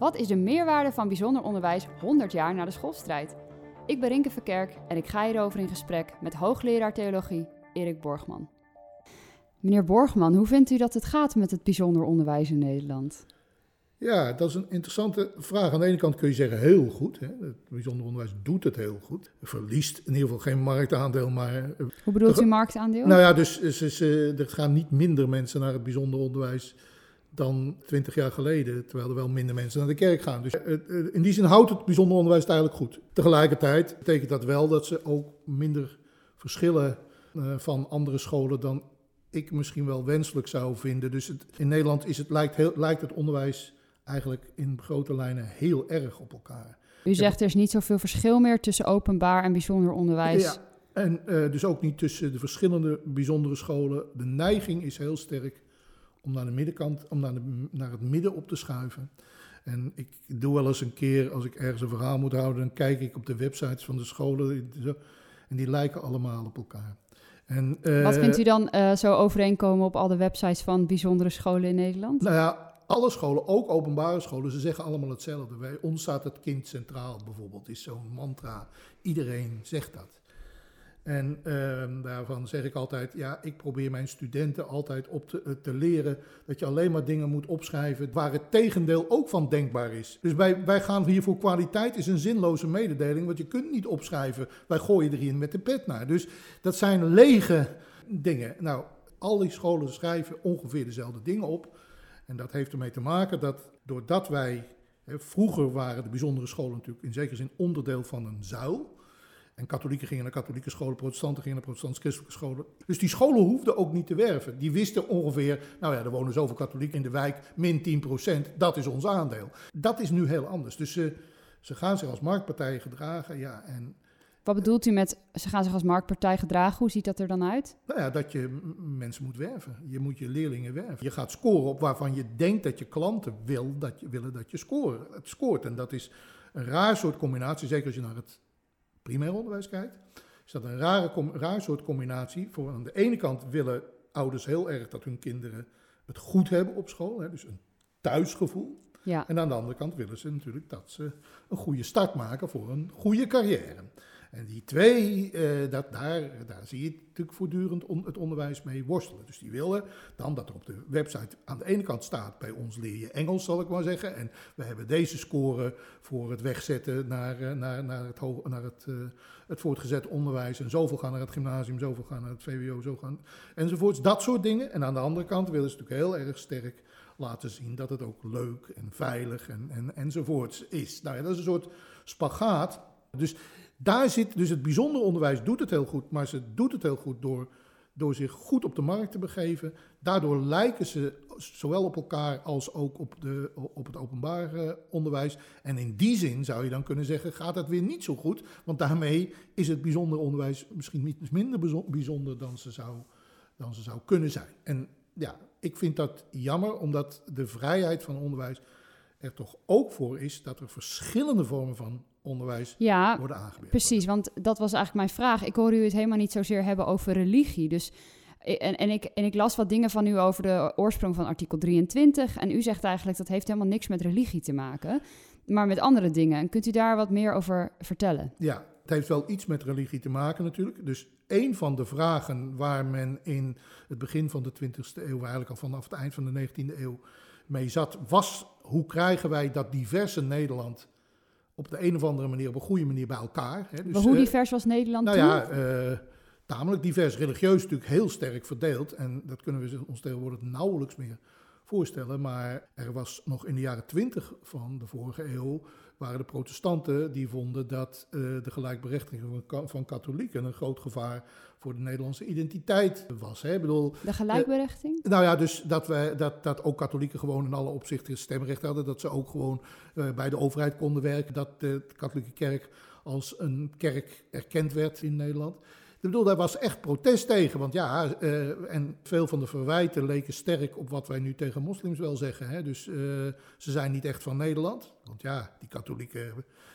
Wat is de meerwaarde van bijzonder onderwijs 100 jaar na de schoolstrijd? Ik ben Rinke Verkerk en ik ga hierover in gesprek met hoogleraar theologie Erik Borgman. Meneer Borgman, hoe vindt u dat het gaat met het bijzonder onderwijs in Nederland? Ja, dat is een interessante vraag. Aan de ene kant kun je zeggen heel goed. Hè. Het bijzonder onderwijs doet het heel goed. Verliest in ieder geval geen marktaandeel, maar... eh, Hoe bedoelt u marktaandeel? Nou ja, dus ze- ze- er gaan niet minder mensen naar het bijzonder onderwijs dan twintig jaar geleden. Terwijl er wel minder mensen naar de kerk gaan. Dus eh, eh, in die zin houdt het bijzonder onderwijs het eigenlijk goed. Tegelijkertijd betekent dat wel dat ze ook minder verschillen eh, van andere scholen dan ik misschien wel wenselijk zou vinden. Dus het, in Nederland is het, lijkt, heel, lijkt het onderwijs eigenlijk in grote lijnen heel erg op elkaar. u zegt er is niet zoveel verschil meer tussen openbaar en bijzonder onderwijs. Ja, en dus ook niet tussen de verschillende bijzondere scholen. De neiging is heel sterk om naar de middenkant, om naar, de, naar het midden op te schuiven. En ik doe wel eens een keer, als ik ergens een verhaal moet houden, dan kijk ik op de websites van de scholen. En die lijken allemaal op elkaar. En, eh, Wat vindt u dan eh, zo overeenkomen op al de websites van bijzondere scholen in Nederland? Nou ja, alle scholen, ook openbare scholen, ze zeggen allemaal hetzelfde. Bij ons staat het kind centraal bijvoorbeeld, is zo'n mantra. Iedereen zegt dat. En ehm, daarvan zeg ik altijd, ja, ik probeer mijn studenten altijd op te, eh, te leren dat je alleen maar dingen moet opschrijven waar het tegendeel ook van denkbaar is. Dus wij, wij gaan hier voor kwaliteit, is een zinloze mededeling, want je kunt niet opschrijven, wij gooien er met de pet naar. Dus dat zijn lege dingen. Nou, al die scholen schrijven ongeveer dezelfde dingen op. En dat heeft ermee te maken dat doordat wij, hè, vroeger waren de bijzondere scholen natuurlijk in zekere zin onderdeel van een zuil. En katholieken gingen naar katholieke scholen, protestanten gingen naar protestants-christelijke scholen. Dus die scholen hoefden ook niet te werven. Die wisten ongeveer, nou ja, er wonen zoveel katholieken in de wijk, min 10%, dat is ons aandeel. Dat is nu heel anders. Dus ze, ze gaan zich als marktpartij gedragen, ja. En Wat bedoelt u met ze gaan zich als marktpartij gedragen? Hoe ziet dat er dan uit? Nou ja, dat je mensen moet werven. Je moet je leerlingen werven. Je gaat scoren op waarvan je denkt dat je klanten wil dat je, willen dat je scoren, het scoort. En dat is een raar soort combinatie, zeker als je naar het primair onderwijs kijkt. Is dat een rare, raar soort combinatie. Voor aan de ene kant willen ouders heel erg dat hun kinderen het goed hebben op school. Hè, dus een thuisgevoel. Ja. En aan de andere kant willen ze natuurlijk dat ze een goede start maken voor een goede carrière. En die twee, eh, dat, daar, daar zie je natuurlijk voortdurend het onderwijs mee worstelen. Dus die willen dan dat er op de website aan de ene kant staat, bij ons leer je Engels, zal ik maar zeggen. En we hebben deze score voor het wegzetten naar, eh, naar, naar, het, naar het, eh, het voortgezet onderwijs. En zoveel gaan naar het gymnasium, zoveel gaan naar het VWO, zo gaan, enzovoorts. Dat soort dingen. En aan de andere kant willen ze natuurlijk heel erg sterk laten zien dat het ook leuk en veilig en, en, enzovoorts is. Nou ja, dat is een soort spagaat. Dus daar zit, dus het bijzonder onderwijs doet het heel goed, maar ze doet het heel goed door, door zich goed op de markt te begeven. Daardoor lijken ze zowel op elkaar als ook op, de, op het openbaar eh, onderwijs. En in die zin zou je dan kunnen zeggen, gaat het weer niet zo goed, want daarmee is het bijzonder onderwijs misschien niet minder bijzo- bijzonder dan ze zou, dan ze zou kunnen zijn. En ja, ik vind dat jammer, omdat de vrijheid van onderwijs er toch ook voor is dat er verschillende vormen van onderwijs Ja, worden aangebied. precies. Want dat was eigenlijk mijn vraag. Ik hoor u het helemaal niet zozeer hebben over religie. Dus, en, en, ik, en ik las wat dingen van u over de oorsprong van artikel 23. En u zegt eigenlijk dat heeft helemaal niks met religie te maken, maar met andere dingen. En kunt u daar wat meer over vertellen? Ja, het heeft wel iets met religie te maken natuurlijk. Dus een van de vragen waar men in het begin van de 20e eeuw, eigenlijk al vanaf het eind van de 19e eeuw, mee zat, was hoe krijgen wij dat diverse Nederland op de een of andere manier, op een goede manier bij elkaar. Hè? Dus, maar hoe eh, divers was Nederland Nou toen? ja, eh, tamelijk divers. Religieus natuurlijk heel sterk verdeeld. En dat kunnen we ons tegenwoordig nauwelijks meer voorstellen. Maar er was nog in de jaren twintig van de vorige eeuw... waren de protestanten die vonden dat eh, de gelijkberechtiging van, van katholieken... een groot gevaar voor de Nederlandse identiteit was. Hè? Ik bedoel, De gelijkberechtiging? nou ja, dus dat, wij, dat, dat ook katholieken gewoon in alle opzichten stemrecht hadden. Dat ze ook gewoon eh, bij de overheid konden werken. Dat de katholieke kerk als een kerk erkend werd in Nederland. Ik bedoel, daar was echt protest tegen. Want ja, eh, en veel van de verwijten leken sterk op wat wij nu tegen moslims wel zeggen. Hè? Dus eh, ze zijn niet echt van Nederland. Want ja, die katholieken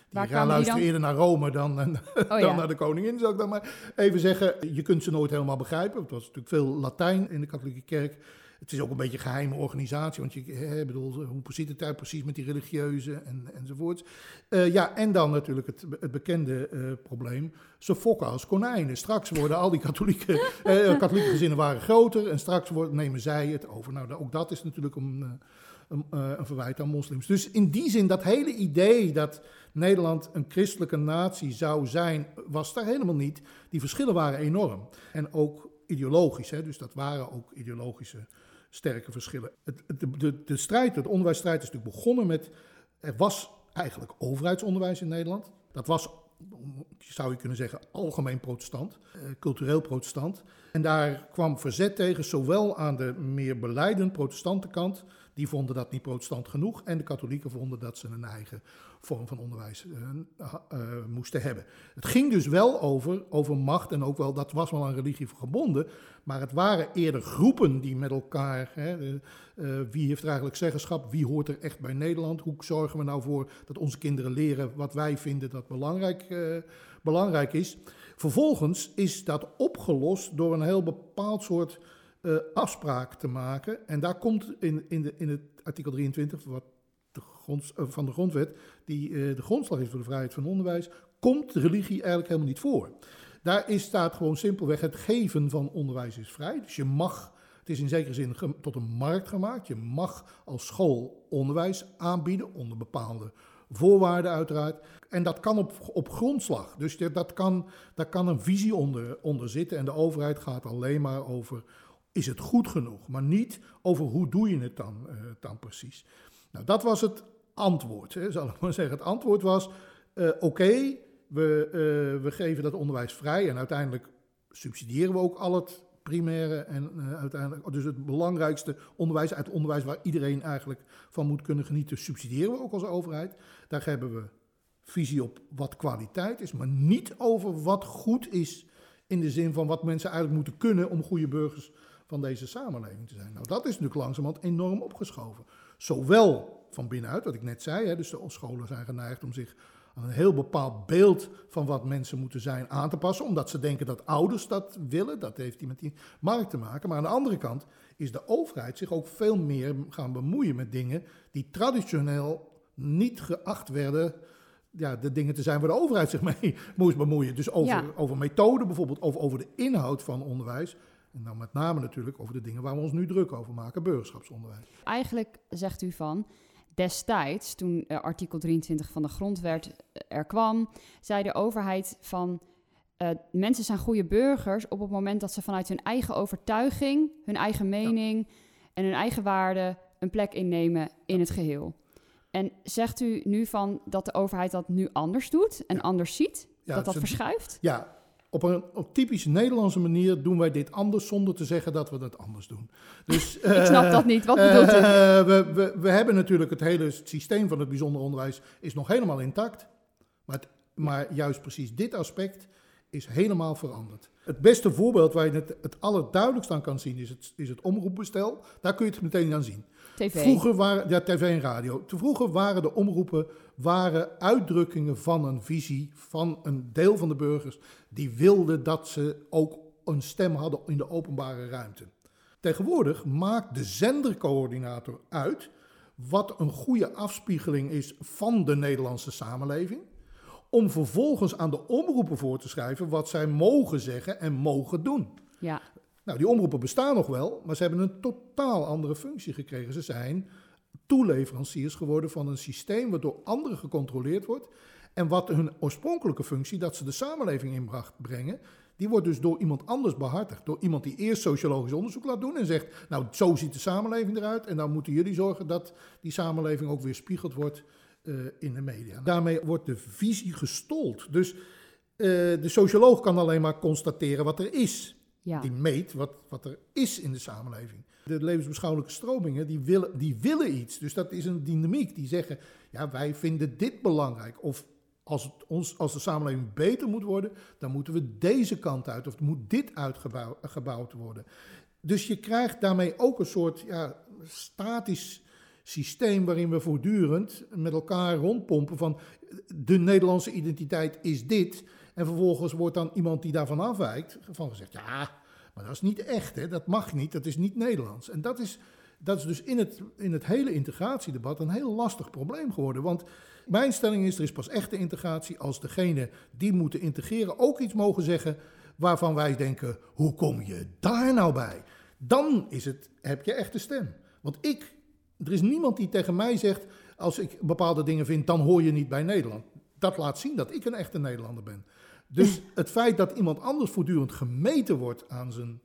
die gaan luisteren dan? eerder naar Rome dan, dan Oh dan ja. naar de koningin, zou ik dan maar even zeggen. Je kunt ze nooit helemaal begrijpen. Het was natuurlijk veel Latijn in de katholieke kerk. Het is ook een beetje een geheime organisatie, want je hè, bedoel, hoe zit het daar precies met die religieuze en, enzovoorts. Uh, ja, en dan natuurlijk het, het bekende uh, probleem, ze fokken als konijnen. Straks worden al die katholieke, uh, katholieke gezinnen waren groter en straks worden, nemen zij het over. Nou, ook dat is natuurlijk een, een, een verwijt aan moslims. Dus in die zin, dat hele idee dat Nederland een christelijke natie zou zijn, was daar helemaal niet. Die verschillen waren enorm. En ook ideologisch, hè, dus dat waren ook ideologische sterke verschillen. Het, de, de, de strijd, de onderwijsstrijd is natuurlijk begonnen met, er was eigenlijk overheidsonderwijs in Nederland. Dat was, zou je kunnen zeggen, algemeen protestant, eh, cultureel protestant. En daar kwam verzet tegen, zowel aan de meer beleidend protestantenkant, die vonden dat niet protestant genoeg, en de katholieken vonden dat ze een eigen vorm van onderwijs uh, uh, moesten hebben. Het ging dus wel over, over macht en ook wel, dat was wel aan religie gebonden, maar het waren eerder groepen die met elkaar, hè, uh, wie heeft er eigenlijk zeggenschap, wie hoort er echt bij Nederland, hoe zorgen we nou voor dat onze kinderen leren wat wij vinden dat belangrijk, belangrijk is. Vervolgens is dat opgelost door een heel bepaald soort afspraak te maken. En daar komt in, in, de, in het artikel 23, wat de grond, eh, van de grondwet, die uh, de grondslag is voor de vrijheid van onderwijs, komt religie eigenlijk helemaal niet voor. Daar is, staat gewoon simpelweg het geven van onderwijs is vrij. Dus je mag, het is in zekere zin tot een markt gemaakt, je mag als school onderwijs aanbieden onder bepaalde voorwaarden uiteraard. En dat kan op, op grondslag. Dus dat kan, daar kan een visie onder, onder zitten. En de overheid gaat alleen maar over, is het goed genoeg? Maar niet over hoe doe je het dan, uh, dan precies. Nou, dat was het antwoord, hè, zal ik maar zeggen. Het antwoord was, uh, oké, we, uh, we geven dat onderwijs vrij en uiteindelijk subsidiëren we ook al het primaire en uiteindelijk, dus het belangrijkste onderwijs, uit onderwijs waar iedereen eigenlijk van moet kunnen genieten, subsidiëren we ook als overheid. Daar hebben we visie op wat kwaliteit is, maar niet over wat goed is in de zin van wat mensen eigenlijk moeten kunnen om goede burgers van deze samenleving te zijn. Nou, dat is natuurlijk langzamerhand enorm opgeschoven. Zowel van binnenuit, wat ik net zei, hè, dus de scholen zijn geneigd om zich aan een heel bepaald beeld van wat mensen moeten zijn aan te passen, omdat ze denken dat ouders dat willen. Dat heeft die met die markt te maken. Maar aan de andere kant is de overheid zich ook veel meer gaan bemoeien met dingen die traditioneel niet geacht werden ja, de dingen te zijn waar de overheid zich mee moest bemoeien. Dus over, ja. over methoden bijvoorbeeld, of over de inhoud van onderwijs. En dan met name natuurlijk over de dingen waar we ons nu druk over maken, burgerschapsonderwijs. Eigenlijk zegt u van, destijds, toen uh, artikel 23 van de grondwet eh, er kwam, zei de overheid van... Uh, mensen zijn goede burgers op het moment dat ze vanuit hun eigen overtuiging, hun eigen mening ja. en hun eigen waarden een plek innemen in het geheel. En zegt u nu van dat de overheid dat nu anders doet en ja. anders ziet? Dat dat verschuift? Ja, op een op typische Nederlandse manier doen wij dit anders zonder te zeggen dat we dat anders doen. Dus, Ik snap dat niet. Wat bedoelt u? Uh, we, we, we, hebben natuurlijk het hele systeem van het bijzonder onderwijs is nog helemaal intact. Maar, het, maar juist precies dit aspect is helemaal veranderd. Het beste voorbeeld waar je het, het allerduidelijkst aan kan zien is het, is het omroepbestel. Daar kun je het meteen aan zien. TV. Vroeger waren, ja, tv en radio. Vroeger waren de omroepen waren uitdrukkingen van een visie van een deel van de burgers die wilden dat ze ook een stem hadden in de openbare ruimte. Tegenwoordig maakt de zendercoördinator uit wat een goede afspiegeling is van de Nederlandse samenleving, om vervolgens aan de omroepen voor te schrijven wat zij mogen zeggen en mogen doen. Ja. Nou, die omroepen bestaan nog wel, maar ze hebben een totaal andere functie gekregen. Ze zijn toeleveranciers geworden van een systeem wat door anderen gecontroleerd wordt. En wat hun oorspronkelijke functie, dat ze de samenleving in brengen, die wordt dus door iemand anders behartigd. Door iemand die eerst sociologisch onderzoek laat doen en zegt, nou zo ziet de samenleving eruit. En dan moeten jullie zorgen dat die samenleving ook weer spiegeld wordt uh, in de media. Daarmee wordt de visie gestold. Dus uh, de socioloog kan alleen maar constateren wat er is. Die meet wat, wat er is in de samenleving. De levensbeschouwelijke stromingen, die willen, die willen iets. Dus dat is een dynamiek. Die zeggen, ja, wij vinden dit belangrijk. Of als, het ons, als de samenleving beter moet worden, dan moeten we deze kant uit. Of moet dit uitgebouwd worden. Dus je krijgt daarmee ook een soort ja, statisch systeem waarin we voortdurend met elkaar rondpompen van de Nederlandse identiteit is dit. En vervolgens wordt dan iemand die daarvan afwijkt van gezegd, ja, Maar dat is niet echt, hè? dat mag niet, dat is niet Nederlands. En dat is, dat is dus in het, in het hele integratiedebat een heel lastig probleem geworden. Want mijn stelling is, er is pas echte integratie als degene die moeten integreren ook iets mogen zeggen waarvan wij denken, hoe kom je daar nou bij? Dan is het, heb je echte stem. Want ik, er is niemand die tegen mij zegt, als ik bepaalde dingen vind, dan hoor je niet bij Nederland. Dat laat zien dat ik een echte Nederlander ben. Dus het feit dat iemand anders voortdurend gemeten wordt aan zijn,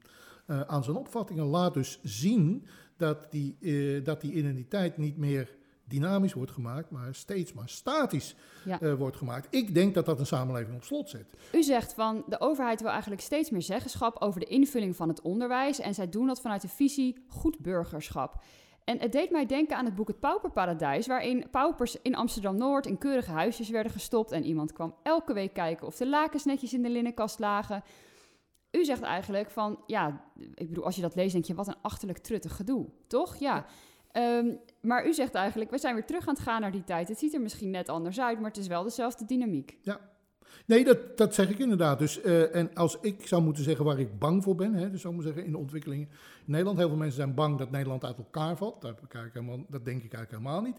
uh, aan zijn opvattingen, laat dus zien dat die, uh, dat die identiteit niet meer dynamisch wordt gemaakt, maar steeds maar statisch ja. uh, wordt gemaakt. Ik denk dat dat een samenleving op slot zet. U zegt van de overheid wil eigenlijk steeds meer zeggenschap over de invulling van het onderwijs en zij doen dat vanuit de visie goed burgerschap. En het deed mij denken aan het boek Het Pauperparadijs, waarin paupers in Amsterdam-Noord in keurige huisjes werden gestopt en iemand kwam elke week kijken of de lakens netjes in de linnenkast lagen. U zegt eigenlijk van, ja, ik bedoel, als je dat leest denk je, wat een achterlijk truttig gedoe, toch? Ja. Um, maar u zegt eigenlijk, we zijn weer terug aan het gaan naar die tijd. Het ziet er misschien net anders uit, maar het is wel dezelfde dynamiek. Ja, Nee, dat, dat zeg ik inderdaad. Dus, uh, en als ik zou moeten zeggen waar ik bang voor ben, hè, dus zou ik zeggen in de ontwikkelingen in Nederland, heel veel mensen zijn bang dat Nederland uit elkaar valt. Dat, helemaal, dat denk ik eigenlijk helemaal niet.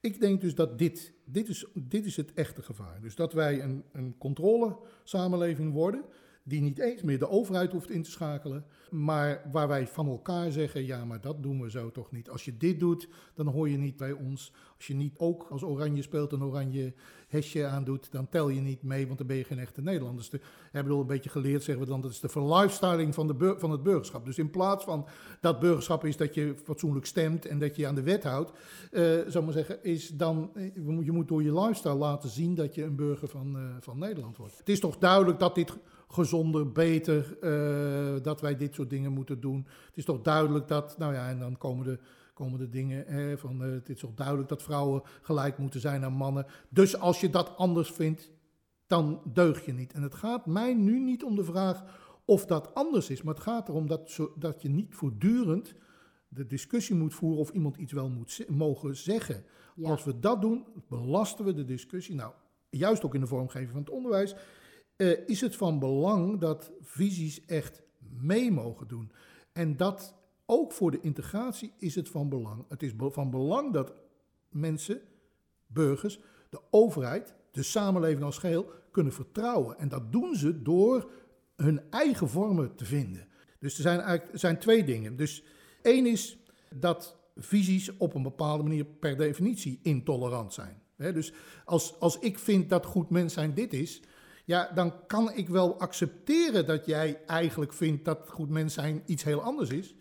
Ik denk dus dat dit, dit, is, dit is het echte gevaar. Dus dat wij een, een controle-samenleving worden die niet eens meer de overheid hoeft in te schakelen, maar waar wij van elkaar zeggen, ja, maar dat doen we zo toch niet. Als je dit doet, dan hoor je niet bij ons. Als je niet ook als oranje speelt een oranje hesje aandoet, dan tel je niet mee, want dan ben je geen echte Nederlander. Dus we hebben al een beetje geleerd, zeggen we dan, dat is de verlifestyling van, van het burgerschap. Dus in plaats van dat burgerschap is dat je fatsoenlijk stemt en dat je aan de wet houdt, uh, zou maar zeggen, is dan, eh, je moet door je lifestyle laten zien dat je een burger van, uh, van Nederland wordt. Het is toch duidelijk dat dit gezonder, beter, dat wij dit soort dingen moeten doen. Het is toch duidelijk dat, nou ja, en dan komen de, komen de dingen hè, van, uh, het is toch duidelijk dat vrouwen gelijk moeten zijn aan mannen. Dus als je dat anders vindt, dan deug je niet. En het gaat mij nu niet om de vraag of dat anders is, maar het gaat erom dat, zo, dat je niet voortdurend de discussie moet voeren of iemand iets wel moet mogen zeggen. Ja. Als we dat doen, belasten we de discussie. Nou, juist ook in de vormgeving van het onderwijs uh, is het van belang dat visies echt mee mogen doen. En dat ook voor de integratie is het van belang. Het is van belang dat mensen, burgers, de overheid, de samenleving als geheel kunnen vertrouwen. En dat doen ze door hun eigen vormen te vinden. Dus er zijn eigenlijk er zijn twee dingen. Dus één is dat visies op een bepaalde manier per definitie intolerant zijn. dus als, als ik vind dat goed mens zijn dit is, ja, dan kan ik wel accepteren dat jij eigenlijk vindt dat goed mens zijn iets heel anders is.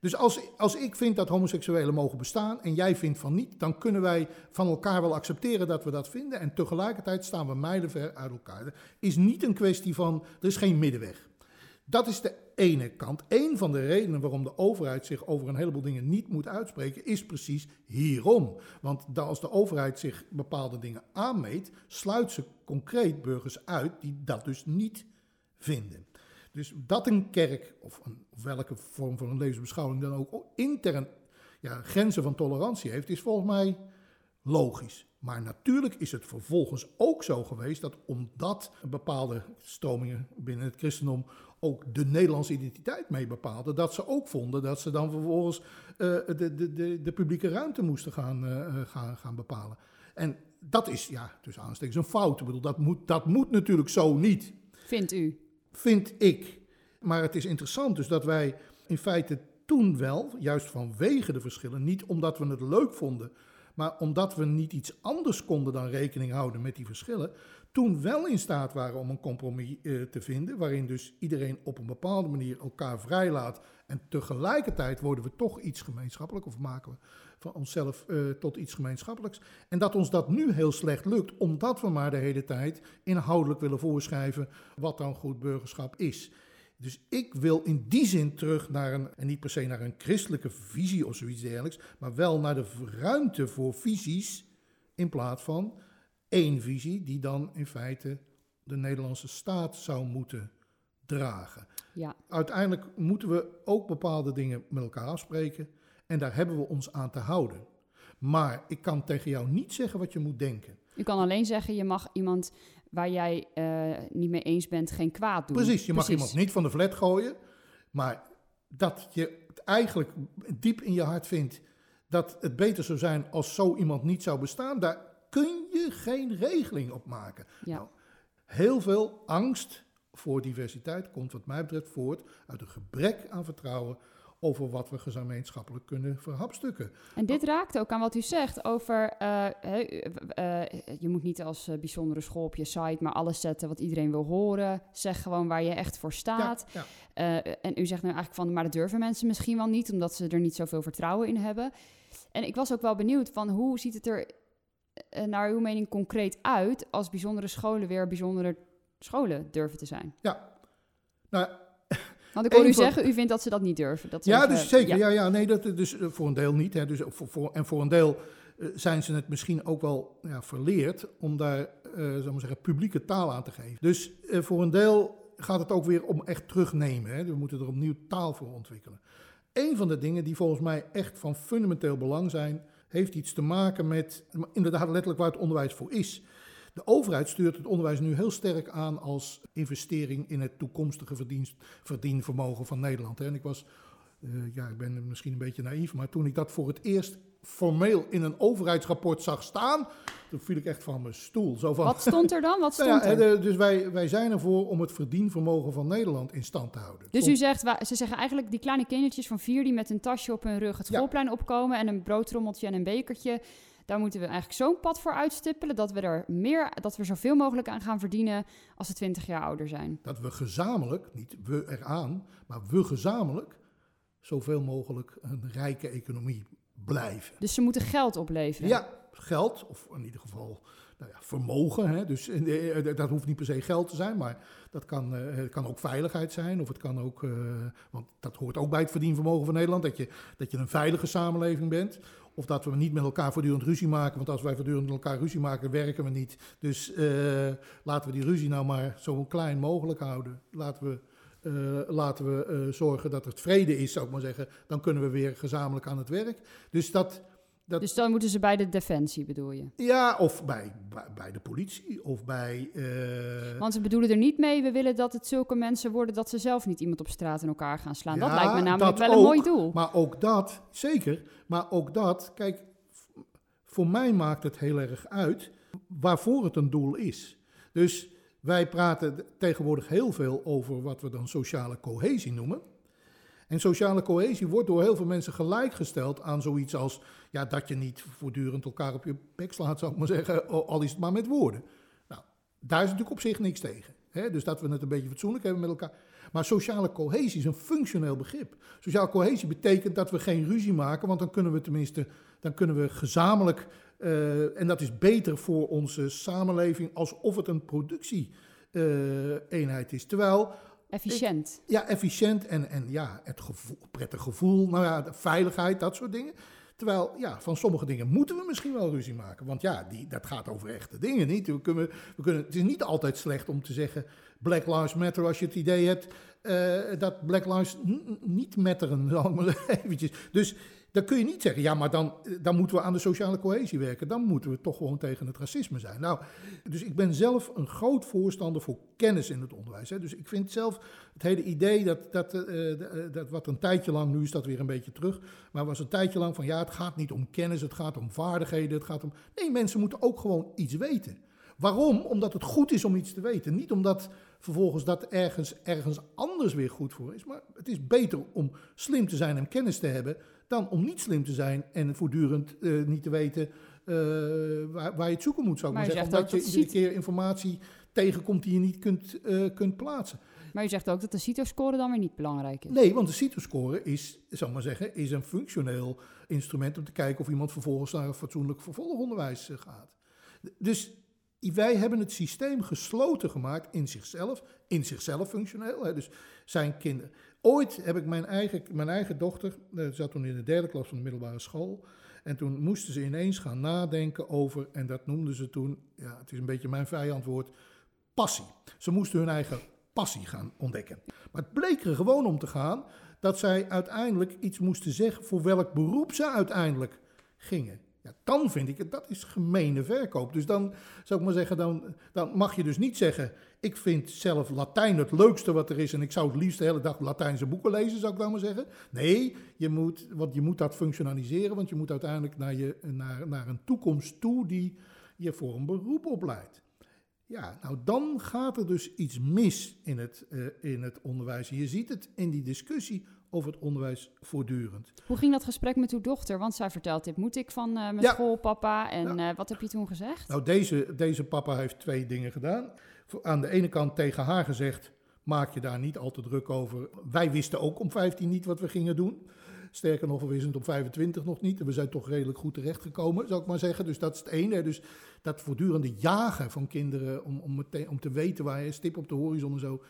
Dus als, als ik vind dat homoseksuelen mogen bestaan en jij vindt van niet, dan kunnen wij van elkaar wel accepteren dat we dat vinden. En tegelijkertijd staan we mijlenver uit elkaar. Is niet een kwestie van, er is geen middenweg. Dat is de ene kant. Een van de redenen waarom de overheid zich over een heleboel dingen niet moet uitspreken, is precies hierom. Want als de overheid zich bepaalde dingen aanmeet, sluit ze concreet burgers uit die dat dus niet vinden. Dus dat een kerk, of, een, welke vorm van een levensbeschouwing dan ook, intern ja, grenzen van tolerantie heeft, is volgens mij logisch. Maar natuurlijk is het vervolgens ook zo geweest dat omdat bepaalde stromingen binnen het christendom ook de Nederlandse identiteit mee bepaalden, dat ze ook vonden dat ze dan vervolgens uh, de, de, de, de, publieke ruimte moesten gaan, uh, gaan, gaan bepalen. En dat is, ja, tussen aanstekens een fout. Ik bedoel, dat moet, dat moet natuurlijk zo niet. Vindt u? Vind ik. Maar het is interessant dus dat wij in feite toen wel, juist vanwege de verschillen, niet omdat we het leuk vonden, maar omdat we niet iets anders konden dan rekening houden met die verschillen, toen wel in staat waren om een compromis uh, te vinden, waarin dus iedereen op een bepaalde manier elkaar vrijlaat en tegelijkertijd worden we toch iets gemeenschappelijk of maken we van onszelf uh, tot iets gemeenschappelijks. En dat ons dat nu heel slecht lukt, omdat we maar de hele tijd inhoudelijk willen voorschrijven wat dan goed burgerschap is. Dus ik wil in die zin terug naar een, en niet per se naar een christelijke visie of zoiets dergelijks, maar wel naar de ruimte voor visies in plaats van één visie die dan in feite de Nederlandse staat zou moeten dragen. Ja. Uiteindelijk moeten we ook bepaalde dingen met elkaar afspreken en daar hebben we ons aan te houden. Maar ik kan tegen jou niet zeggen wat je moet denken. Je kan alleen zeggen, je mag iemand waar jij uh, niet mee eens bent geen kwaad doen. Precies, je mag iemand niet van de flat gooien. Maar dat je het eigenlijk diep in je hart vindt dat het beter zou zijn als zo iemand niet zou bestaan, daar kun je geen regeling op maken. Ja. Nou, heel veel angst voor diversiteit komt wat mij betreft voort uit een gebrek aan vertrouwen over wat we gemeenschappelijk kunnen verhapstukken. En dit raakt ook aan wat u zegt over, eh, eh, eh, je moet niet als bijzondere school op je site maar alles zetten wat iedereen wil horen. Zeg gewoon waar je echt voor staat. Ja, ja. En u zegt nu eigenlijk van, maar dat durven mensen misschien wel niet, omdat ze er niet zoveel vertrouwen in hebben. En ik was ook wel benieuwd van, hoe ziet het er naar uw mening concreet uit als bijzondere scholen weer bijzondere scholen durven te zijn? Nou, Want ik hoor u van- zeggen, u vindt dat ze dat niet durven. Dat ze Ja, dus zeker. Ja. Ja, nee, dat, dus eh, voor een deel niet. Hè, dus voor, voor, en voor een deel eh, zijn ze het misschien ook wel ja, verleerd om daar, eh zou ik maar zeggen, publieke taal aan te geven. Dus eh, voor een deel gaat het ook weer om echt terugnemen. Hè. We moeten er opnieuw taal voor ontwikkelen. Een van de dingen die volgens mij echt van fundamenteel belang zijn, heeft iets te maken met inderdaad letterlijk waar het onderwijs voor is. De overheid stuurt het onderwijs nu heel sterk aan als investering in het toekomstige verdienvermogen van Nederland. En ik was, eh, ja, ik ben misschien een beetje naïef, maar toen ik dat voor het eerst formeel in een overheidsrapport zag staan, toen viel ik echt van mijn stoel. Zo van, Wat stond er dan? Wat Nou stond ja, er? eh, dus wij, wij zijn ervoor om het verdienvermogen van Nederland in stand te houden. Dus u zegt, ze zeggen eigenlijk die kleine kindertjes van vier die met een tasje op hun rug het Ja. schoolplein opkomen en een broodtrommeltje en een bekertje. Daar moeten we eigenlijk zo'n pad voor uitstippelen dat we er meer, dat we zoveel mogelijk aan gaan verdienen als ze 20 jaar ouder zijn. dat we gezamenlijk, niet we eraan, maar we gezamenlijk zoveel mogelijk een rijke economie blijven. Dus ze moeten geld opleveren. Ja, geld, of in ieder geval nou ja, vermogen. Hè? Dus eh, eh, dat hoeft niet per se geld te zijn, maar dat kan, eh, het kan ook veiligheid zijn. Of het kan ook, want dat hoort ook bij het verdienvermogen van Nederland, dat je, dat je een veilige samenleving bent. Of dat we niet met elkaar voortdurend ruzie maken, want als wij voortdurend met elkaar ruzie maken, werken we niet. Dus laten we die ruzie nou maar zo klein mogelijk houden. Laten we, eh, laten we eh, zorgen dat het vrede is, zou ik maar zeggen. Dan kunnen we weer gezamenlijk aan het werk. Dus dat, dat, Dus dan moeten ze bij de defensie, bedoel je? ja, of bij, bij, bij de politie, of bij... eh, Want ze bedoelen er niet mee, we willen dat het zulke mensen worden dat ze zelf niet iemand op straat in elkaar gaan slaan. dat lijkt me namelijk wel een mooi doel. Maar ook dat, zeker, maar ook dat, kijk, voor mij maakt het heel erg uit waarvoor het een doel is. Dus wij praten tegenwoordig heel veel over wat we dan sociale cohesie noemen. En sociale cohesie wordt door heel veel mensen gelijkgesteld aan zoiets als ja, dat je niet voortdurend elkaar op je bek slaat, zou ik maar zeggen, al is het maar met woorden. Nou, daar is natuurlijk op zich niks tegen. Hè? Dus dat we het een beetje fatsoenlijk hebben met elkaar. Maar sociale cohesie is een functioneel begrip. Sociale cohesie betekent dat we geen ruzie maken, want dan kunnen we tenminste, dan kunnen we gezamenlijk, eh, en dat is beter voor onze samenleving alsof het een productie-eenheid is. Terwijl Efficiënt. ja, efficiënt en, en ja, het gevoel, prettig gevoel, nou ja, de veiligheid, dat soort dingen. Terwijl, ja, van sommige dingen moeten we misschien wel ruzie maken. Want ja, die, dat gaat over echte dingen niet. We kunnen, we kunnen, het is niet altijd slecht om te zeggen Black Lives Matter als je het idee hebt eh, dat Black Lives niet matteren, zal ik maar eventjes. Dus dan kun je niet zeggen, ja, maar dan, dan moeten we aan de sociale cohesie werken. Dan moeten we toch gewoon tegen het racisme zijn. Nou, dus ik ben zelf een groot voorstander voor kennis in het onderwijs. Hè. Dus ik vind zelf het hele idee dat, dat, eh, eh, dat wat een tijdje lang, nu is dat weer een beetje terug, maar was een tijdje lang van ja, het gaat niet om kennis, het gaat om vaardigheden, het gaat om... Nee, mensen moeten ook gewoon iets weten. Waarom? Omdat het goed is om iets te weten. Niet omdat vervolgens dat ergens, ergens anders weer goed voor is. Maar het is beter om slim te zijn en kennis te hebben... dan om niet slim te zijn en voortdurend eh, niet te weten eh, waar, waar je het zoeken moet, zou ik Maar je zeggen. Omdat je iedere keer informatie tegenkomt die je niet kunt, eh, kunt plaatsen. Maar u zegt ook dat de CITO-score dan weer niet belangrijk is. Nee, want de CITO-score is, zal maar zeggen, is een functioneel instrument om te kijken of iemand vervolgens naar een fatsoenlijk vervolgonderwijs gaat. Dus wij hebben het systeem gesloten gemaakt in zichzelf, in zichzelf functioneel. Hè, dus zijn kinderen. Ooit heb ik mijn eigen, mijn eigen dochter, eh, zat toen in de derde klas van de middelbare school. En toen moesten ze ineens gaan nadenken over, en dat noemden ze toen, ja, het is een beetje mijn vijandwoord, passie. Ze moesten hun eigen passie gaan ontdekken. Maar het bleek er gewoon om te gaan dat zij uiteindelijk iets moesten zeggen voor welk beroep ze uiteindelijk gingen. Ja, dan vind ik het, dat is gemene verkoop. Dus dan zou ik maar zeggen, dan, dan mag je dus niet zeggen, ik vind zelf Latijn het leukste wat er is en ik zou het liefst de hele dag Latijnse boeken lezen, zou ik dan maar zeggen. Nee, je moet, want je moet dat functionaliseren, want je moet uiteindelijk naar, je, naar, naar een toekomst toe die je voor een beroep opleidt. Ja, nou dan gaat er dus iets mis in het, uh, in het onderwijs. Je ziet het in die discussie over het onderwijs voortdurend. Hoe ging dat gesprek met uw dochter? Want zij vertelt, dit moet ik van uh, mijn ja. school, papa. En ja. uh, wat heb je toen gezegd? Nou, deze, deze papa heeft twee dingen gedaan. Aan de ene kant tegen haar gezegd, maak je daar niet al te druk over. Wij wisten ook om 15 niet wat we gingen doen. Sterker nog, we wisten het op 25 nog niet. En we zijn toch redelijk goed terechtgekomen, zou ik maar zeggen. Dus dat is het ene. Dus dat voortdurende jagen van kinderen om, om, meteen, om te weten waar je stip op de horizon en zo.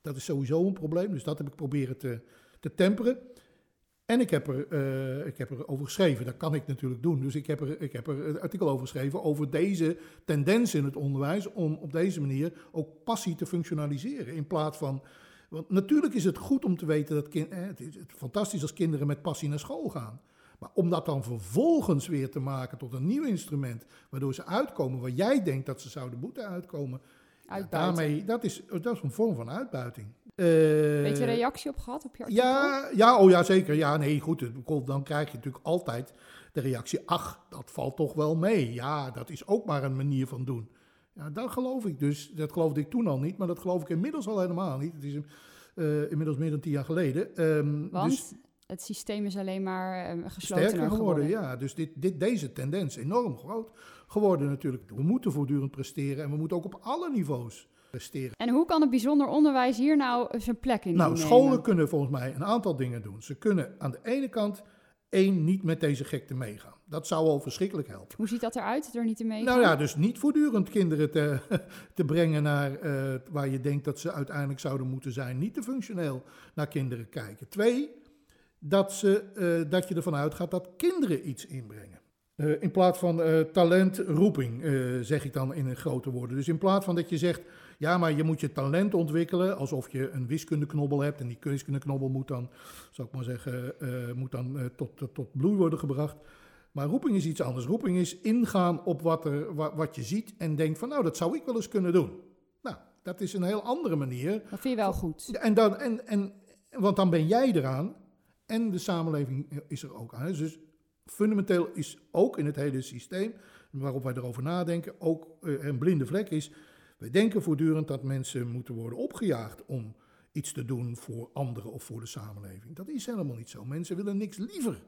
Dat is sowieso een probleem. Dus dat heb ik proberen te, te temperen. En ik heb, er, uh, ik heb er over geschreven, dat kan ik natuurlijk doen. Dus ik heb, er, ik heb er een artikel over geschreven over deze tendens in het onderwijs om op deze manier ook passie te functionaliseren. In plaats van. Want natuurlijk is het goed om te weten dat kind, eh, het is fantastisch als kinderen met passie naar school gaan. Maar om dat dan vervolgens weer te maken tot een nieuw instrument, waardoor ze uitkomen waar jij denkt dat ze zouden moeten uitkomen, ja, daarmee, dat is, dat is een vorm van uitbuiting. Uh, Beetje reactie op gehad op je artikel? Ja, ja, oh ja, zeker. Ja, nee, goed. Dan krijg je natuurlijk altijd de reactie, ach, dat valt toch wel mee. Ja, dat is ook maar een manier van doen. Ja, dat geloof ik dus. Dat geloofde ik toen al niet, maar dat geloof ik inmiddels al helemaal niet. Het is uh, inmiddels meer dan tien jaar geleden. Um, Want? Dus, het systeem is alleen maar uh, gesloten sterker geworden, geworden. Ja, dus dit, dit, deze tendens enorm groot geworden natuurlijk. We moeten voortdurend presteren en we moeten ook op alle niveaus presteren. En hoe kan het bijzonder onderwijs hier nou zijn plek in Nou, scholen kunnen volgens mij een aantal dingen doen. Ze kunnen aan de ene kant één niet met deze gekte meegaan. Dat zou al verschrikkelijk helpen. Hoe ziet dat eruit, er niet te meegaan? Nou ja, dus niet voortdurend kinderen te, te brengen naar uh, waar je denkt dat ze uiteindelijk zouden moeten zijn. Niet te functioneel naar kinderen kijken. Twee, dat, ze, uh, dat je ervan uitgaat dat kinderen iets inbrengen. Uh, in plaats van talent, roeping, zeg ik dan in grote woorden. Dus in plaats van dat je zegt, ja, maar je moet je talent ontwikkelen, alsof je een wiskundeknobbel hebt en die wiskundeknobbel moet dan, zou ik maar zeggen, moet dan tot, tot, tot bloei worden gebracht. Maar roeping is iets anders. Roeping is ingaan op wat, er, wat, wat je ziet en denkt van, nou, dat zou ik wel eens kunnen doen. Nou, dat is een heel andere manier. Dat vind je wel goed. En dan, en, en, want dan ben jij eraan en de samenleving is er ook aan. Dus fundamenteel is ook in het hele systeem, waarop wij erover nadenken, ook uh, een blinde vlek is. Wij denken voortdurend dat mensen moeten worden opgejaagd om iets te doen voor anderen of voor de samenleving. Dat is helemaal niet zo. Mensen willen niks liever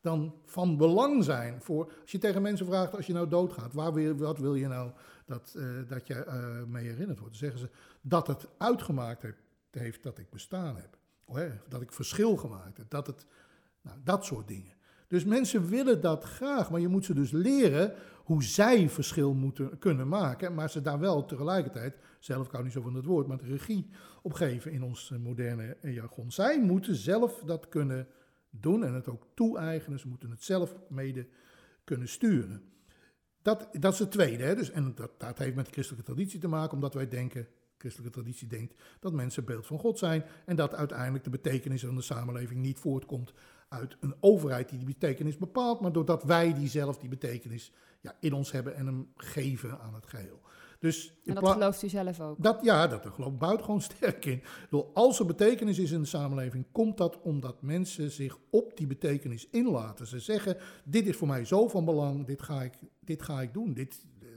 dan van belang zijn. Voor, als je tegen mensen vraagt, als je nou doodgaat, waar wat wil je nou dat, uh, dat je uh, mee herinnerd wordt? Dan zeggen ze dat het uitgemaakt heeft, heeft dat ik bestaan heb. Dat ik verschil gemaakt heb. Dat, het, nou, dat soort dingen. Dus mensen willen dat graag, maar je moet ze dus leren hoe zij verschil moeten kunnen maken, maar ze daar wel tegelijkertijd, zelf kan niet zo van het woord, maar de regie op geven in ons eh, moderne jargon. Zij moeten zelf dat kunnen doen en het ook toe-eigenen, ze moeten het zelf mede kunnen sturen. Dat, dat is het tweede, hè? Dus, en dat, dat heeft met de christelijke traditie te maken, omdat wij denken christelijke traditie denkt dat mensen beeld van God zijn en dat uiteindelijk de betekenis van de samenleving niet voortkomt uit een overheid die die betekenis bepaalt, maar doordat wij die zelf die betekenis ja, in ons hebben en hem geven aan het geheel. Dus en dat gelooft u zelf ook? Dat, ja, dat geloof ik buitengewoon sterk in. Door als er betekenis is in de samenleving, komt dat omdat mensen zich op die betekenis inlaten. Ze zeggen, dit is voor mij zo van belang, dit ga ik, dit ga ik doen. Dit, uh,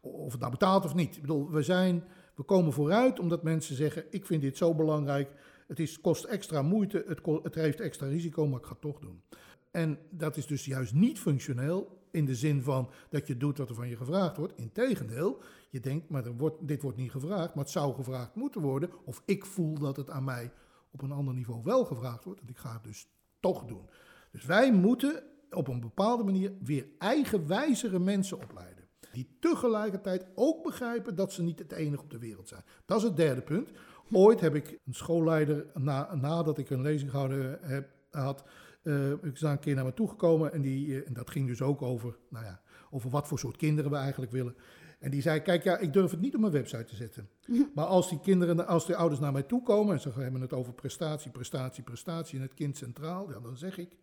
of het nou betaalt of niet. Ik bedoel, we, zijn, we komen vooruit omdat mensen zeggen, ik vind dit zo belangrijk, het is, kost extra moeite, het, het heeft extra risico, maar ik ga het toch doen. En dat is dus juist niet functioneel in de zin van dat je doet wat er van je gevraagd wordt. Integendeel, je denkt, maar er wordt, dit wordt niet gevraagd, maar het zou gevraagd moeten worden. Of ik voel dat het aan mij op een ander niveau wel gevraagd wordt. En ik ga het dus toch doen. Dus wij moeten op een bepaalde manier weer eigenwijzere mensen opleiden. Die tegelijkertijd ook begrijpen dat ze niet het enige op de wereld zijn. Dat is het derde punt. Ooit heb ik een schoolleider, na, nadat ik een lezing gehouden heb, had, uh, is daar een keer naar me toegekomen. En, die, uh, en dat ging dus ook over, nou ja, over wat voor soort kinderen we eigenlijk willen. En die zei, kijk, ja, ik durf het niet op mijn website te zetten. Maar als die kinderen, als de ouders naar mij toe komen en ze hebben het over prestatie, prestatie, prestatie en het kind centraal, ja, dan zeg ik,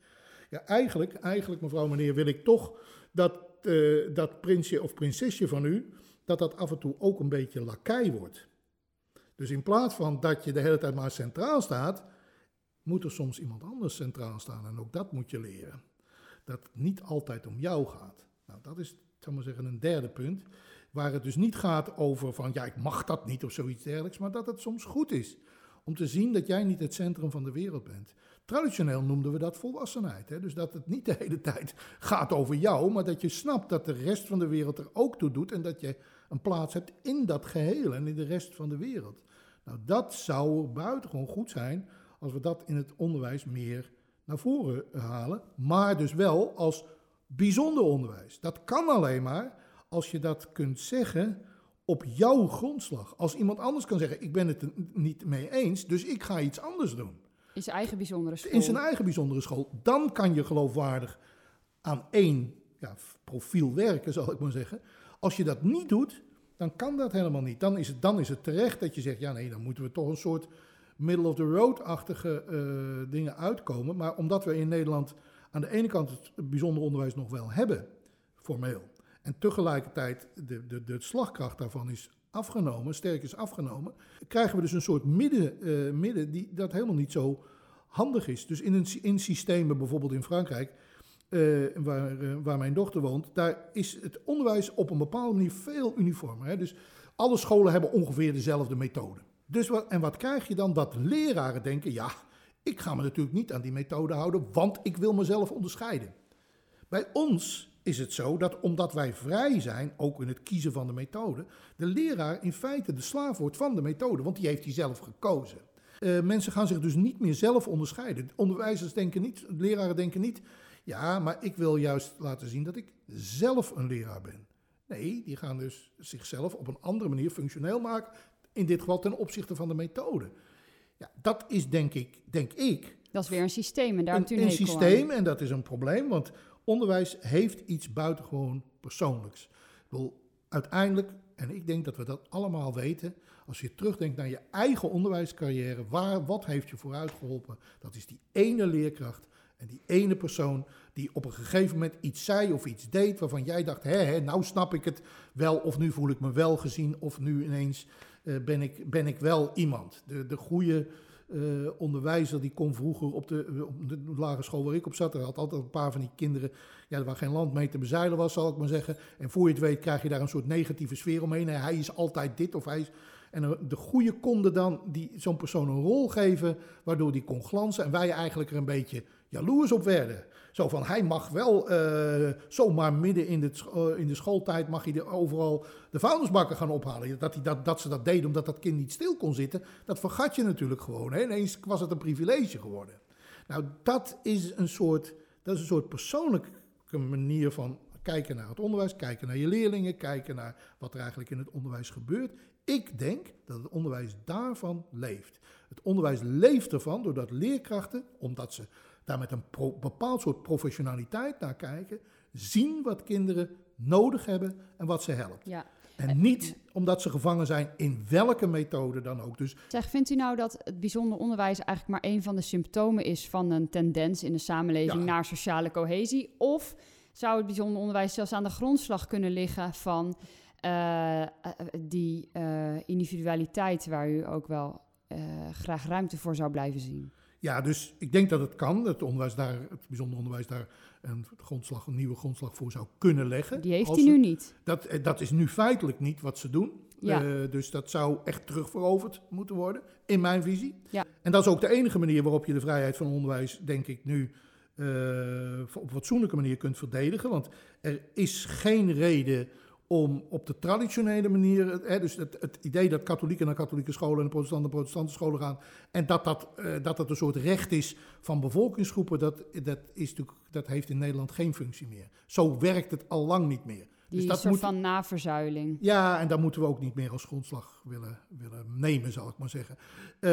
Ja, eigenlijk, eigenlijk, mevrouw, meneer, wil ik toch dat uh, dat prinsje of prinsesje van u, dat dat af en toe ook een beetje lakij wordt. Dus in plaats van dat je de hele tijd maar centraal staat, moet er soms iemand anders centraal staan. En ook dat moet je leren. Dat het niet altijd om jou gaat. Nou, dat is, zal maar zeggen, een derde punt. Waar het dus niet gaat over van, ja, ik mag dat niet of zoiets dergelijks, maar dat het soms goed is om te zien dat jij niet het centrum van de wereld bent. Traditioneel noemden we dat volwassenheid. Hè? Dus dat het niet de hele tijd gaat over jou, maar dat je snapt dat de rest van de wereld er ook toe doet en dat je een plaats hebt in dat geheel en in de rest van de wereld. Nou, dat zou buitengewoon goed zijn als we dat in het onderwijs meer naar voren halen, maar dus wel als bijzonder onderwijs. Dat kan alleen maar als je dat kunt zeggen op jouw grondslag. Als iemand anders kan zeggen, ik ben het er niet mee eens, dus ik ga iets anders doen. In zijn eigen bijzondere school. In zijn eigen bijzondere school. Dan kan je geloofwaardig aan één ja, profiel werken, zal ik maar zeggen. Als je dat niet doet, dan kan dat helemaal niet. Dan is het, dan is het terecht dat je zegt, ja nee, dan moeten we toch een soort middle of the road-achtige uh, dingen uitkomen. Maar omdat we in Nederland aan de ene kant het bijzonder onderwijs nog wel hebben, formeel. En tegelijkertijd de, de, de slagkracht daarvan is afgenomen, sterk is afgenomen, krijgen we dus een soort midden, uh, midden die dat helemaal niet zo handig is. Dus in, een, in systemen, bijvoorbeeld in Frankrijk, uh, waar, uh, waar mijn dochter woont, daar is het onderwijs op een bepaalde manier veel uniformer. Hè? Dus alle scholen hebben ongeveer dezelfde methode. Dus en wat krijg je dan? Dat leraren denken, ja, ik ga me natuurlijk niet aan die methode houden, want ik wil mezelf onderscheiden. Bij ons is het zo dat omdat wij vrij zijn, ook in het kiezen van de methode, de leraar in feite de slaaf wordt van de methode, want die heeft hij zelf gekozen. Uh, mensen gaan zich dus niet meer zelf onderscheiden. Onderwijzers denken niet, leraren denken niet, ja, maar ik wil juist laten zien dat ik zelf een leraar ben. Nee, die gaan dus zichzelf op een andere manier functioneel maken, in dit geval ten opzichte van de methode. Ja, dat is denk ik, denk ik. Dat is weer een systeem en daar een, een systeem en dat is een probleem, want onderwijs heeft iets buitengewoon persoonlijks. Ik bedoel, uiteindelijk, en ik denk dat we dat allemaal weten, als je terugdenkt naar je eigen onderwijscarrière, waar, wat heeft je vooruit geholpen? Dat is die ene leerkracht die ene persoon die op een gegeven moment iets zei of iets deed waarvan jij dacht, hé, hé nou snap ik het wel, of nu voel ik me wel gezien, of nu ineens uh, ben, ik, ben ik wel iemand. De, de goede uh, onderwijzer die kon vroeger op de, op de lagere school waar ik op zat. Er had altijd een paar van die kinderen ja, waar geen land mee te bezeilen was, zal ik maar zeggen. En voor je het weet krijg je daar een soort negatieve sfeer omheen. hij is altijd dit of hij is... En de goede konden dan zo'n persoon een rol geven, waardoor die kon glanzen. En wij eigenlijk er een beetje jaloers op werden. Zo van, hij mag wel uh, zomaar midden in de, uh, in de schooltijd, mag hij de, overal de vuilnisbakken gaan ophalen. Dat, dat, dat ze dat deden omdat dat kind niet stil kon zitten, dat vergat je natuurlijk gewoon. Hè? Ineens was het een privilege geworden. Nou, dat is een soort, dat is een soort persoonlijke manier van kijken naar het onderwijs, kijken naar je leerlingen, kijken naar wat er eigenlijk in het onderwijs gebeurt. Ik denk dat het onderwijs daarvan leeft. Het onderwijs leeft ervan doordat leerkrachten, omdat ze daar met een bepaald soort professionaliteit naar kijken, zien wat kinderen nodig hebben en wat ze helpt. Ja. En niet omdat ze gevangen zijn in welke methode dan ook. Dus zeg, vindt u nou dat het bijzonder onderwijs eigenlijk maar een van de symptomen is van een tendens in de samenleving naar sociale cohesie? Of zou het bijzonder onderwijs zelfs aan de grondslag kunnen liggen van uh, die uh, individualiteit waar u ook wel graag ruimte voor zou blijven zien? Ja, dus ik denk dat het kan. Het, onderwijs daar, het bijzonder onderwijs daar een, grondslag, een nieuwe grondslag voor zou kunnen leggen. Die heeft hij nu niet. Dat, dat is nu feitelijk niet wat ze doen. Ja. Uh, dus dat zou echt terugveroverd moeten worden, in mijn visie. Ja. En dat is ook de enige manier waarop je de vrijheid van onderwijs, denk ik, nu uh, op fatsoenlijke manier kunt verdedigen. Want er is geen reden om op de traditionele manier, hè, dus het, het, idee dat katholieken naar katholieke scholen en protestanten naar protestante scholen gaan, en dat dat, uh, dat dat een soort recht is van bevolkingsgroepen, dat, dat, is natuurlijk, dat heeft in Nederland geen functie meer. Zo werkt het al lang niet meer. Die dus dat soort moet, van naverzuiling. Ja, en dat moeten we ook niet meer als grondslag willen, willen nemen, zal ik maar zeggen. Uh,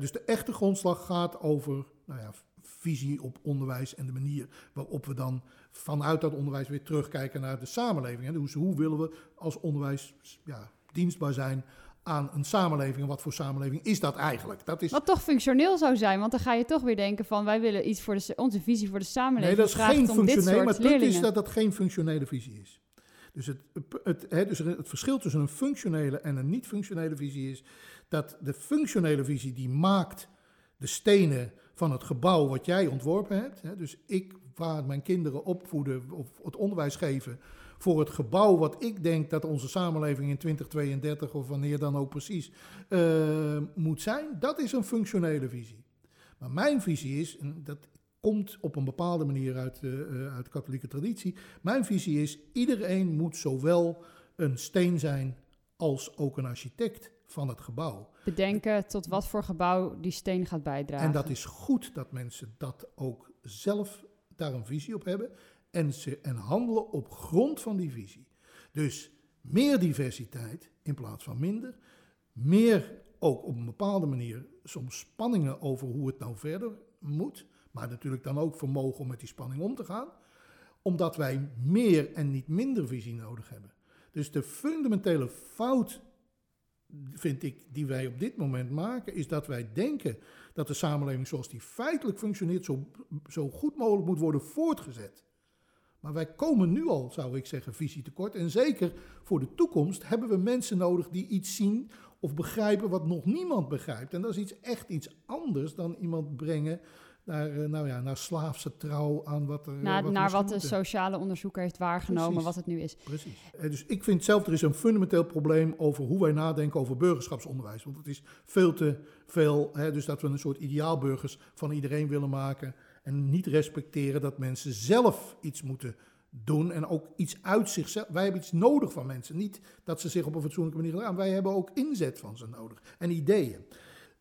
dus de echte grondslag gaat over nou ja, visie op onderwijs en de manier waarop we dan vanuit dat onderwijs weer terugkijken naar de samenleving. Dus hoe willen we als onderwijs ja, dienstbaar zijn aan een samenleving. En wat voor samenleving is dat eigenlijk? Dat is, Wat toch functioneel zou zijn, want dan ga je toch weer denken van wij willen iets voor de, onze visie voor de samenleving. nee, dat is geen functionele. Maar het punt is dat dat geen functionele visie is. Dus het, het, hè, dus het verschil tussen een functionele en een niet-functionele visie is dat de functionele visie die maakt de stenen van het gebouw wat jij ontworpen hebt. Hè, dus ik waar mijn kinderen opvoeden of het onderwijs geven voor het gebouw wat ik denk dat onze samenleving in 2032 of wanneer dan ook precies eh, moet zijn. Dat is een functionele visie. Maar mijn visie is, en dat komt op een bepaalde manier uit, eh, eh, uit de katholieke traditie. Mijn visie is, iedereen moet zowel een steen zijn als ook een architect van het gebouw. Bedenken tot wat voor gebouw die steen gaat bijdragen. En dat is goed dat mensen dat ook zelf daar een visie op hebben en, ze, en handelen op grond van die visie. Dus meer diversiteit in plaats van minder. Meer ook op een bepaalde manier soms spanningen over hoe het nou verder moet. Maar natuurlijk dan ook vermogen om met die spanning om te gaan. Omdat wij meer en niet minder visie nodig hebben. Dus de fundamentele fout, vind ik, die wij op dit moment maken, is dat wij denken dat de samenleving zoals die feitelijk functioneert, zo, zo goed mogelijk moet worden voortgezet. Maar wij komen nu al, zou ik zeggen, visietekort. En zeker voor de toekomst hebben we mensen nodig die iets zien of begrijpen wat nog niemand begrijpt. En dat is iets, echt iets anders dan iemand brengen naar, eh, nou ja, naar slaafse trouw aan wat er naar, wat er naar wat de sociale onderzoeker heeft waargenomen, Precies. wat het nu is. Precies. Eh, Dus ik vind zelf, er is een fundamenteel probleem over hoe wij nadenken over burgerschapsonderwijs. Want het is veel te veel, hè, dus dat we een soort ideaalburgers van iedereen willen maken. En niet respecteren dat mensen zelf iets moeten doen en ook iets uit zichzelf. Wij hebben iets nodig van mensen. Niet dat ze zich op een fatsoenlijke manier gedaan. Wij hebben ook inzet van ze nodig en ideeën.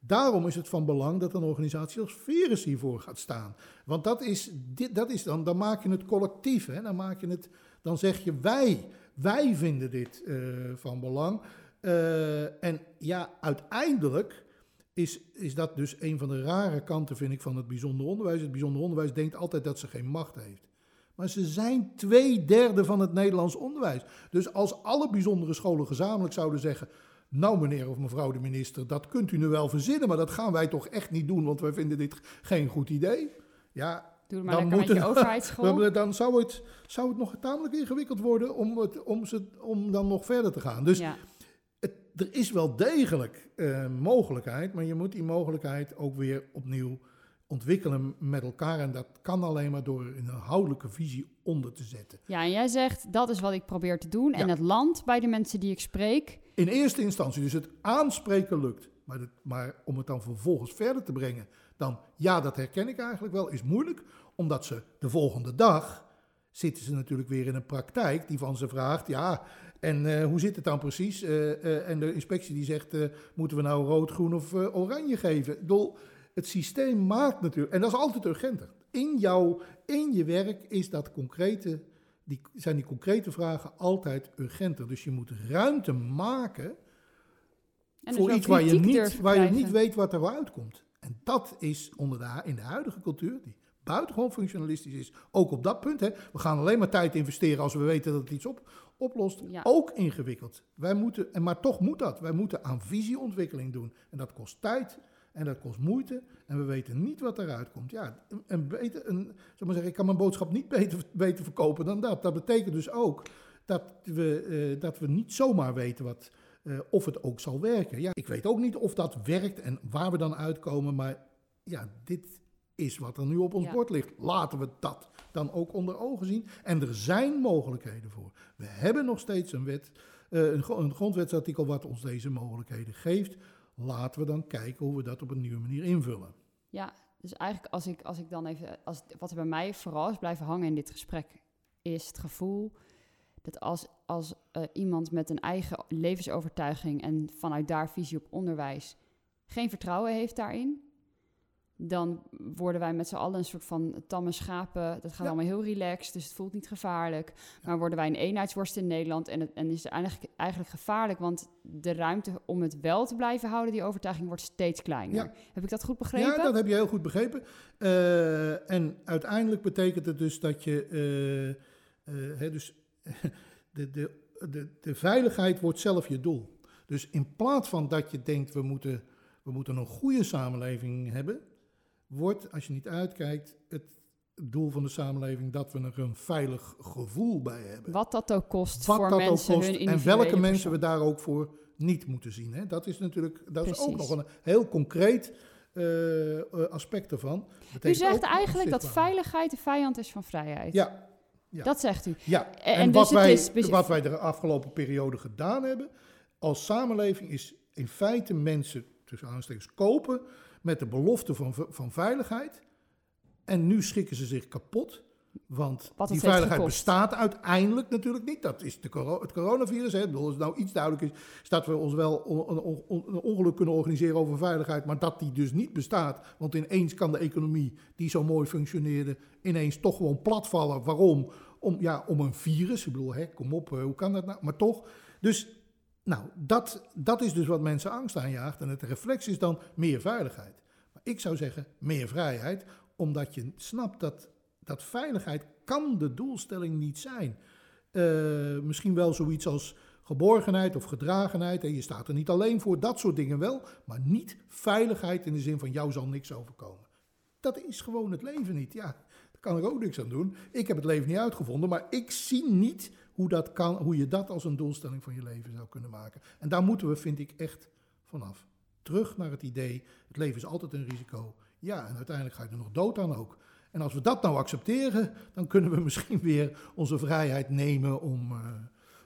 Daarom is het van belang dat een organisatie als Verus hiervoor gaat staan. Want dat is, dat is dan, dan maak je het collectief. Hè? Dan, maak je het, dan zeg je wij, wij vinden dit eh, van belang. Eh, en ja, uiteindelijk is, is dat dus een van de rare kanten, vind ik, van het bijzonder onderwijs. Het bijzonder onderwijs denkt altijd dat ze geen macht heeft. Maar ze zijn twee derde van het Nederlands onderwijs. Dus als alle bijzondere scholen gezamenlijk zouden zeggen. Nou, meneer of mevrouw de minister, dat kunt u nu wel verzinnen, maar dat gaan wij toch echt niet doen, want wij vinden dit geen goed idee. Ja, Doe het maar Dan met je moeten- overheidsschool. dan zou het, zou het nog tamelijk ingewikkeld worden om, het, om, ze, om dan nog verder te gaan. Dus ja. het, er is wel degelijk eh, mogelijkheid, maar je moet die mogelijkheid ook weer opnieuw ontwikkelen met elkaar. En dat kan alleen maar door een inhoudelijke visie onder te zetten. ja, en jij zegt dat is wat ik probeer te doen. En het land bij de mensen die ik spreek. In eerste instantie, dus het aanspreken lukt. Maar, maar om het dan vervolgens verder te brengen, dan ja, dat herken ik eigenlijk wel, is moeilijk. Omdat ze de volgende dag zitten ze natuurlijk weer in een praktijk die van ze vraagt, ja, en eh, hoe zit het dan precies? Eh, eh, en de inspectie die zegt, moeten we nou rood, groen of oranje geven? Ik bedoel, het systeem maakt natuurlijk, en dat is altijd urgenter. In, jouw, in je werk is dat concrete, die, zijn die concrete vragen altijd urgenter. Dus je moet ruimte maken En voor dus ook iets waar je, niet, waar je niet weet wat er uitkomt. En dat is onder de, in de huidige cultuur, die buitengewoon functionalistisch is, ook op dat punt. Hè, we gaan alleen maar tijd investeren als we weten dat het iets op, oplost. Ja. Ook ingewikkeld. Wij moeten, en maar toch moet dat. Wij moeten aan visieontwikkeling doen. En dat kost tijd en dat kost moeite. En we weten niet wat eruit komt. Ja, een beter, een, zal maar zeggen, ik kan mijn boodschap niet beter, beter verkopen dan dat. Dat betekent dus ook dat we, eh, dat we niet zomaar weten wat, eh, of het ook zal werken. Ja, ik weet ook niet of dat werkt en waar we dan uitkomen, maar ja, dit is wat er nu op ons Ja. bord ligt. Laten we dat dan ook onder ogen zien. En er zijn mogelijkheden voor. We hebben nog steeds een wet, eh, een, een grondwetsartikel wat ons deze mogelijkheden geeft. Laten we dan kijken hoe we dat op een nieuwe manier invullen. Ja, dus eigenlijk als ik, als ik dan even, als, wat er bij mij vooral is blijven hangen in dit gesprek, is het gevoel dat als, als eh, iemand met een eigen levensovertuiging en vanuit daar visie op onderwijs geen vertrouwen heeft daarin, dan worden wij met z'n allen een soort van tamme schapen. Dat gaat Ja. allemaal heel relaxed, dus het voelt niet gevaarlijk. Maar worden wij een eenheidsworst in Nederland en, het, en is het eigenlijk, eigenlijk gevaarlijk, want de ruimte om het wel te blijven houden, die overtuiging, wordt steeds kleiner. Ja. Heb ik dat goed begrepen? Ja, dat heb je heel goed begrepen. Eh, en uiteindelijk betekent het dus dat je. eh, eh, hè, dus de, de, de, de veiligheid wordt zelf je doel. Dus in plaats van dat je denkt, we moeten, we moeten een goede samenleving hebben, wordt, als je niet uitkijkt, het doel van de samenleving dat we er een veilig gevoel bij hebben. Wat dat ook kost Wat voor dat mensen, ook kost hun en welke mensen we daar ook voor niet moeten zien. Hè? Dat is natuurlijk dat is ook nog een heel concreet eh, eh, aspect ervan. U zegt eigenlijk dat veiligheid de vijand is van vrijheid. Ja, ja. Dat zegt u. Ja, En en, dus wat, wij, is wat wij de afgelopen periode gedaan hebben als samenleving is in feite mensen tussen aanstekens kopen met de belofte van, van veiligheid. En nu schikken ze zich kapot. Want die veiligheid bestaat uiteindelijk natuurlijk niet. Dat is de coro- het coronavirus. Hè. Ik bedoel, Als het nou iets duidelijk is, is dat we ons wel on- on- on- een ongeluk kunnen organiseren over veiligheid. Maar dat die dus niet bestaat. Want ineens kan de economie, die zo mooi functioneerde, ineens toch gewoon platvallen. Waarom? Om, ja, om een virus. Ik bedoel, hè, kom op, eh, hoe kan dat nou? Maar toch. Dus nou, dat, dat is dus wat mensen angst aanjaagt. En het reflex is dan meer veiligheid. Maar ik zou zeggen meer vrijheid, omdat je snapt dat, dat veiligheid kan de doelstelling niet zijn. Eh, misschien wel zoiets als geborgenheid of gedragenheid. En je staat er niet alleen voor, dat soort dingen wel. Maar niet veiligheid in de zin van jou zal niks overkomen. Dat is gewoon het leven niet. Ja, daar kan ik ook niks aan doen. Ik heb het leven niet uitgevonden, maar ik zie niet hoe, dat kan, hoe je dat als een doelstelling van je leven zou kunnen maken. En daar moeten we, vind ik, echt vanaf. Terug naar het idee, het leven is altijd een risico. Ja, en uiteindelijk ga je er nog dood aan ook. En als we dat nou accepteren, dan kunnen we misschien weer onze vrijheid nemen om, eh,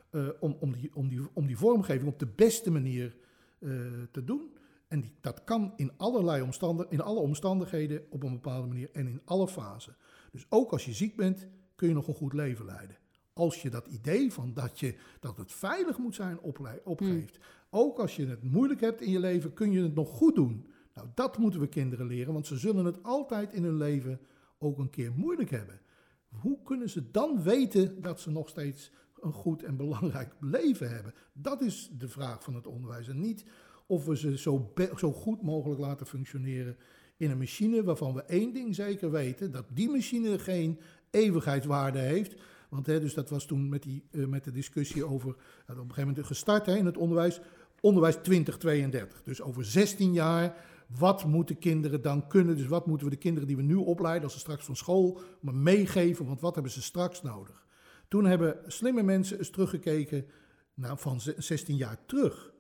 eh, om, om, die, om, die, om die vormgeving op de beste manier eh, te doen. En die, dat kan in, allerlei omstandig, in alle omstandigheden op een bepaalde manier en in alle fasen. Dus ook als je ziek bent, kun je nog een goed leven leiden. Als je dat idee van dat, je, dat het veilig moet zijn oplei- opgeeft. Ook als je het moeilijk hebt in je leven, kun je het nog goed doen. Nou, dat moeten we kinderen leren, want ze zullen het altijd in hun leven ook een keer moeilijk hebben. Hoe kunnen ze dan weten dat ze nog steeds een goed en belangrijk leven hebben? Dat is de vraag van het onderwijs. En niet of we ze zo, zo goed mogelijk laten functioneren in een machine waarvan we één ding zeker weten: dat die machine geen eeuwigheidswaarde heeft. Want hè, dus dat was toen met, die, eh, met de discussie over, op een gegeven moment gestart hè, in het onderwijs, onderwijs 2032. Dus over 16 jaar, wat moeten kinderen dan kunnen? Dus wat moeten we de kinderen die we nu opleiden, als ze straks van school, maar meegeven? Want wat hebben ze straks nodig? Toen hebben slimme mensen eens teruggekeken naar van ze- 16 jaar terug.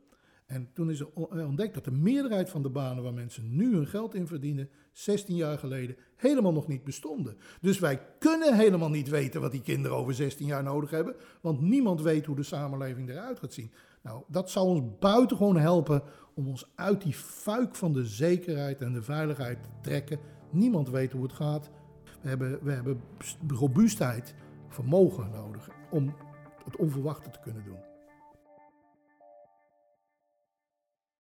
En toen is eh, ontdekt dat de meerderheid van de banen waar mensen nu hun geld in verdienen, 16 jaar geleden helemaal nog niet bestonden. Dus wij kunnen helemaal niet weten wat die kinderen over 16 jaar nodig hebben, want niemand weet hoe de samenleving eruit gaat zien. Nou, dat zal ons buitengewoon helpen om ons uit die fuik van de zekerheid en de veiligheid te trekken. Niemand weet hoe het gaat. We hebben, we hebben robuustheid, vermogen nodig om het onverwachte te kunnen doen.